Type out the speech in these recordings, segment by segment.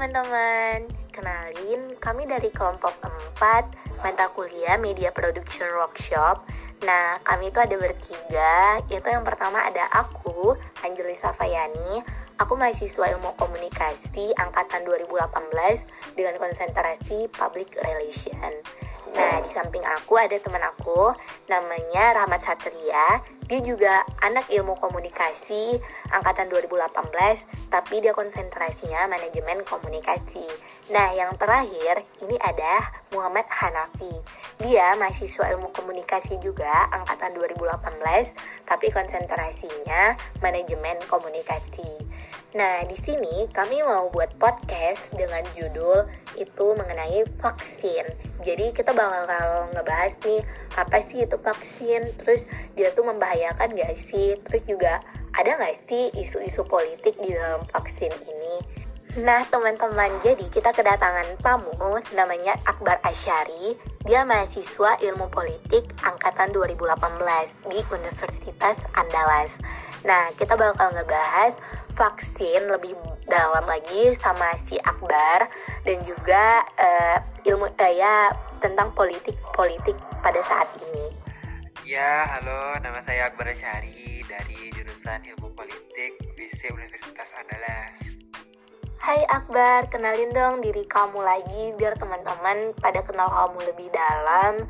teman-teman, kenalin kami dari kelompok 4 mata kuliah Media Production Workshop. Nah, kami itu ada bertiga, itu yang pertama ada aku, Anjeli Safayani, aku mahasiswa ilmu komunikasi angkatan 2018 dengan konsentrasi public relation. Nah, di samping aku ada teman aku namanya Rahmat Satria. Dia juga anak ilmu komunikasi angkatan 2018, tapi dia konsentrasinya manajemen komunikasi. Nah, yang terakhir ini ada Muhammad Hanafi. Dia mahasiswa ilmu komunikasi juga angkatan 2018, tapi konsentrasinya manajemen komunikasi. Nah, di sini kami mau buat podcast dengan judul itu mengenai vaksin. Jadi kita bakal ngebahas nih apa sih itu vaksin, terus dia tuh membahayakan gak sih, terus juga ada gak sih isu-isu politik di dalam vaksin ini. Nah teman-teman, jadi kita kedatangan tamu namanya Akbar Asyari. Dia mahasiswa ilmu politik angkatan 2018 di Universitas Andalas. Nah, kita bakal ngebahas vaksin lebih dalam lagi sama si Akbar dan juga uh, ilmu uh, ya tentang politik politik pada saat ini. Ya, halo, nama saya Akbar Syari dari jurusan Ilmu Politik FISIP Universitas Andalas. Hai Akbar, kenalin dong diri kamu lagi biar teman-teman pada kenal kamu lebih dalam.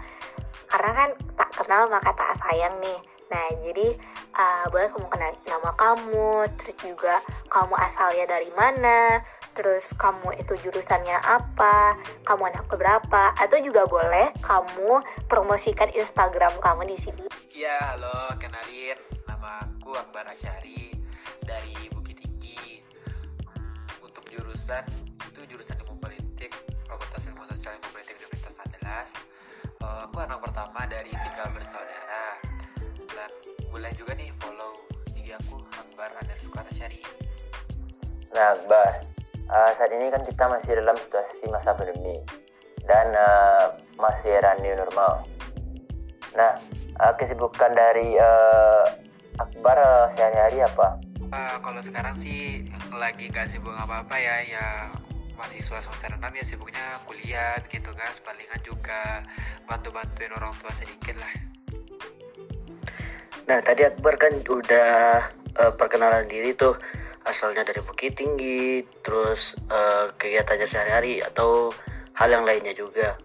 Karena kan tak kenal maka tak sayang nih. Nah, jadi uh, boleh kamu kenal nama kamu, terus juga kamu asalnya dari mana, terus kamu itu jurusannya apa, kamu anak berapa, atau juga boleh kamu promosikan Instagram kamu di sini. Ya, halo, kenalin nama aku Akbar Asyari dari Bukit Tinggi. Hmm, untuk jurusan itu jurusan ilmu politik, Fakultas Ilmu Sosial Ilmu Politik Universitas Andalas. Uh, aku anak pertama dari tiga bersaudara underscore Syari. Nah Akbar uh, saat ini kan kita masih dalam situasi masa pandemi dan uh, masih era new normal. Nah uh, kesibukan dari uh, Akbar uh, sehari-hari apa? Uh, kalau sekarang sih lagi gak sibuk apa-apa ya ya mahasiswa semester 6 ya sibuknya kuliah bikin tugas palingan juga bantu-bantuin orang tua sedikit lah. Nah tadi Akbar kan udah uh, perkenalan diri tuh asalnya dari Bukit Tinggi, terus uh, kegiatannya sehari-hari atau hal yang lainnya juga.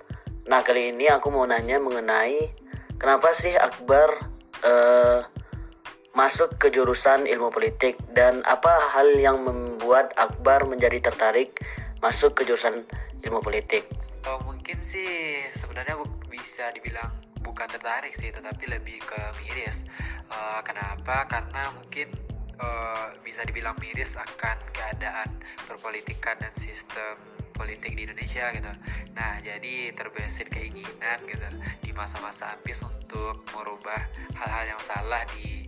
Nah kali ini aku mau nanya mengenai kenapa sih Akbar uh, masuk ke jurusan ilmu politik dan apa hal yang membuat Akbar menjadi tertarik masuk ke jurusan ilmu politik? Oh, mungkin sih sebenarnya bisa dibilang bukan tertarik sih, tetapi lebih ke miris uh, kenapa karena mungkin uh, bisa dibilang miris akan keadaan perpolitikan dan sistem politik di Indonesia gitu. Nah, jadi terbesit keinginan gitu di masa-masa habis untuk merubah hal-hal yang salah di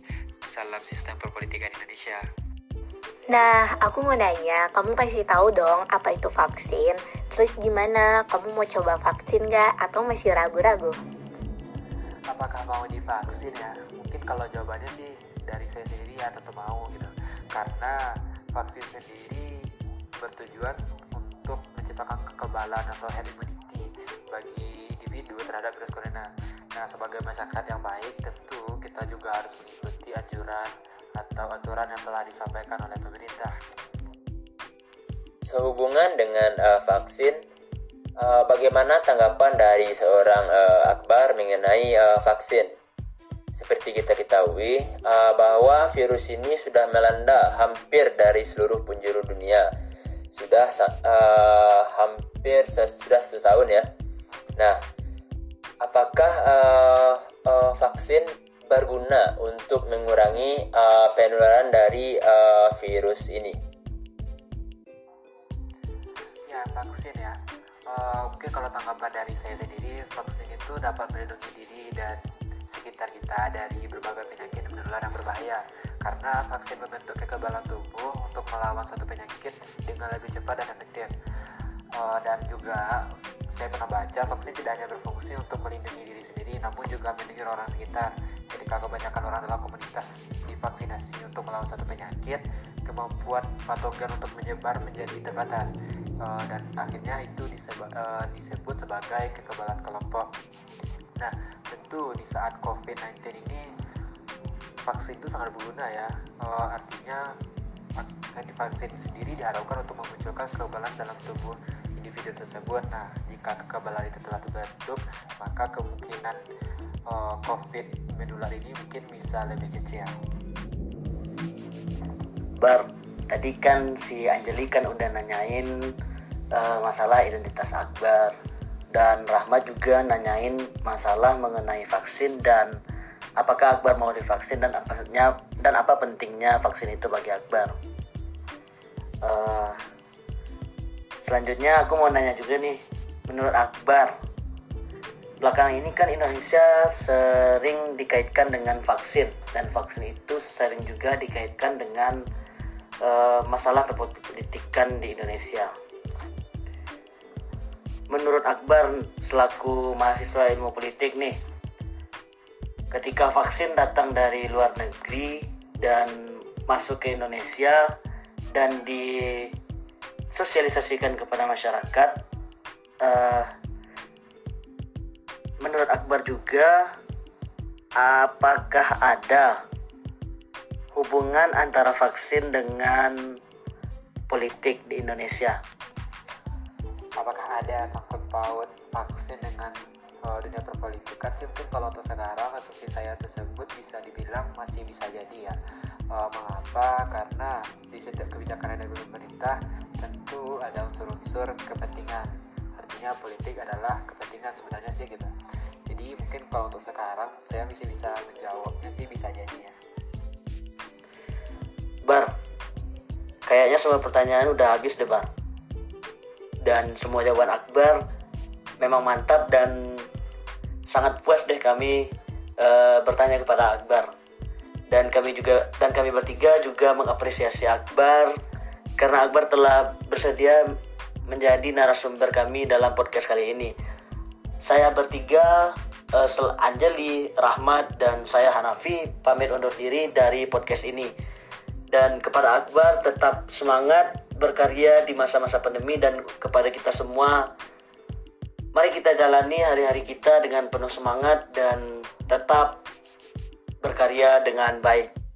dalam sistem perpolitikan Indonesia. Nah, aku mau nanya, kamu pasti tahu dong apa itu vaksin. Terus gimana? Kamu mau coba vaksin nggak? Atau masih ragu-ragu? Apakah mau divaksin ya? mungkin kalau jawabannya sih dari saya sendiri ya tentu mau gitu karena vaksin sendiri bertujuan untuk menciptakan kekebalan atau herd immunity bagi individu terhadap virus corona. Nah, sebagai masyarakat yang baik, tentu kita juga harus mengikuti anjuran atau aturan yang telah disampaikan oleh pemerintah. Sehubungan dengan uh, vaksin, uh, bagaimana tanggapan dari seorang uh, Akbar mengenai uh, vaksin? Seperti kita ketahui uh, bahwa virus ini sudah melanda hampir dari seluruh penjuru dunia. Sudah uh, hampir sudah satu tahun ya. Nah, apakah uh, uh, vaksin berguna untuk mengurangi uh, penularan dari uh, virus ini? Ya, vaksin ya. Uh, mungkin kalau tanggapan dari saya sendiri, vaksin itu dapat melindungi diri dan sekitar kita dari berbagai penyakit menular yang berbahaya. Karena vaksin membentuk kekebalan tubuh untuk melawan satu penyakit dengan lebih cepat dan efektif. Uh, dan juga saya pernah baca vaksin tidak hanya berfungsi untuk melindungi diri sendiri namun juga melindungi orang sekitar. Ketika kebanyakan orang dalam komunitas divaksinasi untuk melawan satu penyakit kemampuan patogen untuk menyebar menjadi terbatas. Uh, dan akhirnya itu disebut, uh, disebut sebagai kekebalan kelompok di saat COVID-19 ini vaksin itu sangat berguna ya uh, artinya vaksin sendiri diharapkan untuk memunculkan kekebalan dalam tubuh individu tersebut. Nah, jika kekebalan itu telah terbentuk, maka kemungkinan uh, COVID menular ini mungkin bisa lebih kecil. Bar, tadi kan si Anjeli kan udah nanyain uh, masalah identitas Akbar dan Rahmat juga nanyain masalah mengenai vaksin dan apakah Akbar mau divaksin dan apa dan apa pentingnya vaksin itu bagi Akbar. Uh, selanjutnya aku mau nanya juga nih, menurut Akbar, belakangan ini kan Indonesia sering dikaitkan dengan vaksin dan vaksin itu sering juga dikaitkan dengan uh, masalah perpolitikan di Indonesia. Menurut Akbar selaku mahasiswa ilmu politik nih, ketika vaksin datang dari luar negeri dan masuk ke Indonesia dan disosialisasikan kepada masyarakat, uh, menurut Akbar juga apakah ada hubungan antara vaksin dengan politik di Indonesia? Apakah ada sangkut paut vaksin dengan uh, dunia perpolitikan sih? Mungkin kalau untuk sekarang asumsi saya tersebut bisa dibilang masih bisa jadi ya. Uh, mengapa? Karena di setiap kebijakan yang dari pemerintah tentu ada unsur-unsur kepentingan. Artinya politik adalah kepentingan sebenarnya sih gitu. Jadi mungkin kalau untuk sekarang saya masih bisa menjawabnya sih bisa jadi ya. Bar, kayaknya semua pertanyaan udah habis deh Bar. Dan semua jawaban Akbar memang mantap dan sangat puas deh kami uh, bertanya kepada Akbar. Dan kami juga dan kami bertiga juga mengapresiasi Akbar karena Akbar telah bersedia menjadi narasumber kami dalam podcast kali ini. Saya bertiga uh, Anjali, Rahmat, dan saya Hanafi pamit undur diri dari podcast ini dan kepada Akbar tetap semangat berkarya di masa-masa pandemi dan kepada kita semua mari kita jalani hari-hari kita dengan penuh semangat dan tetap berkarya dengan baik.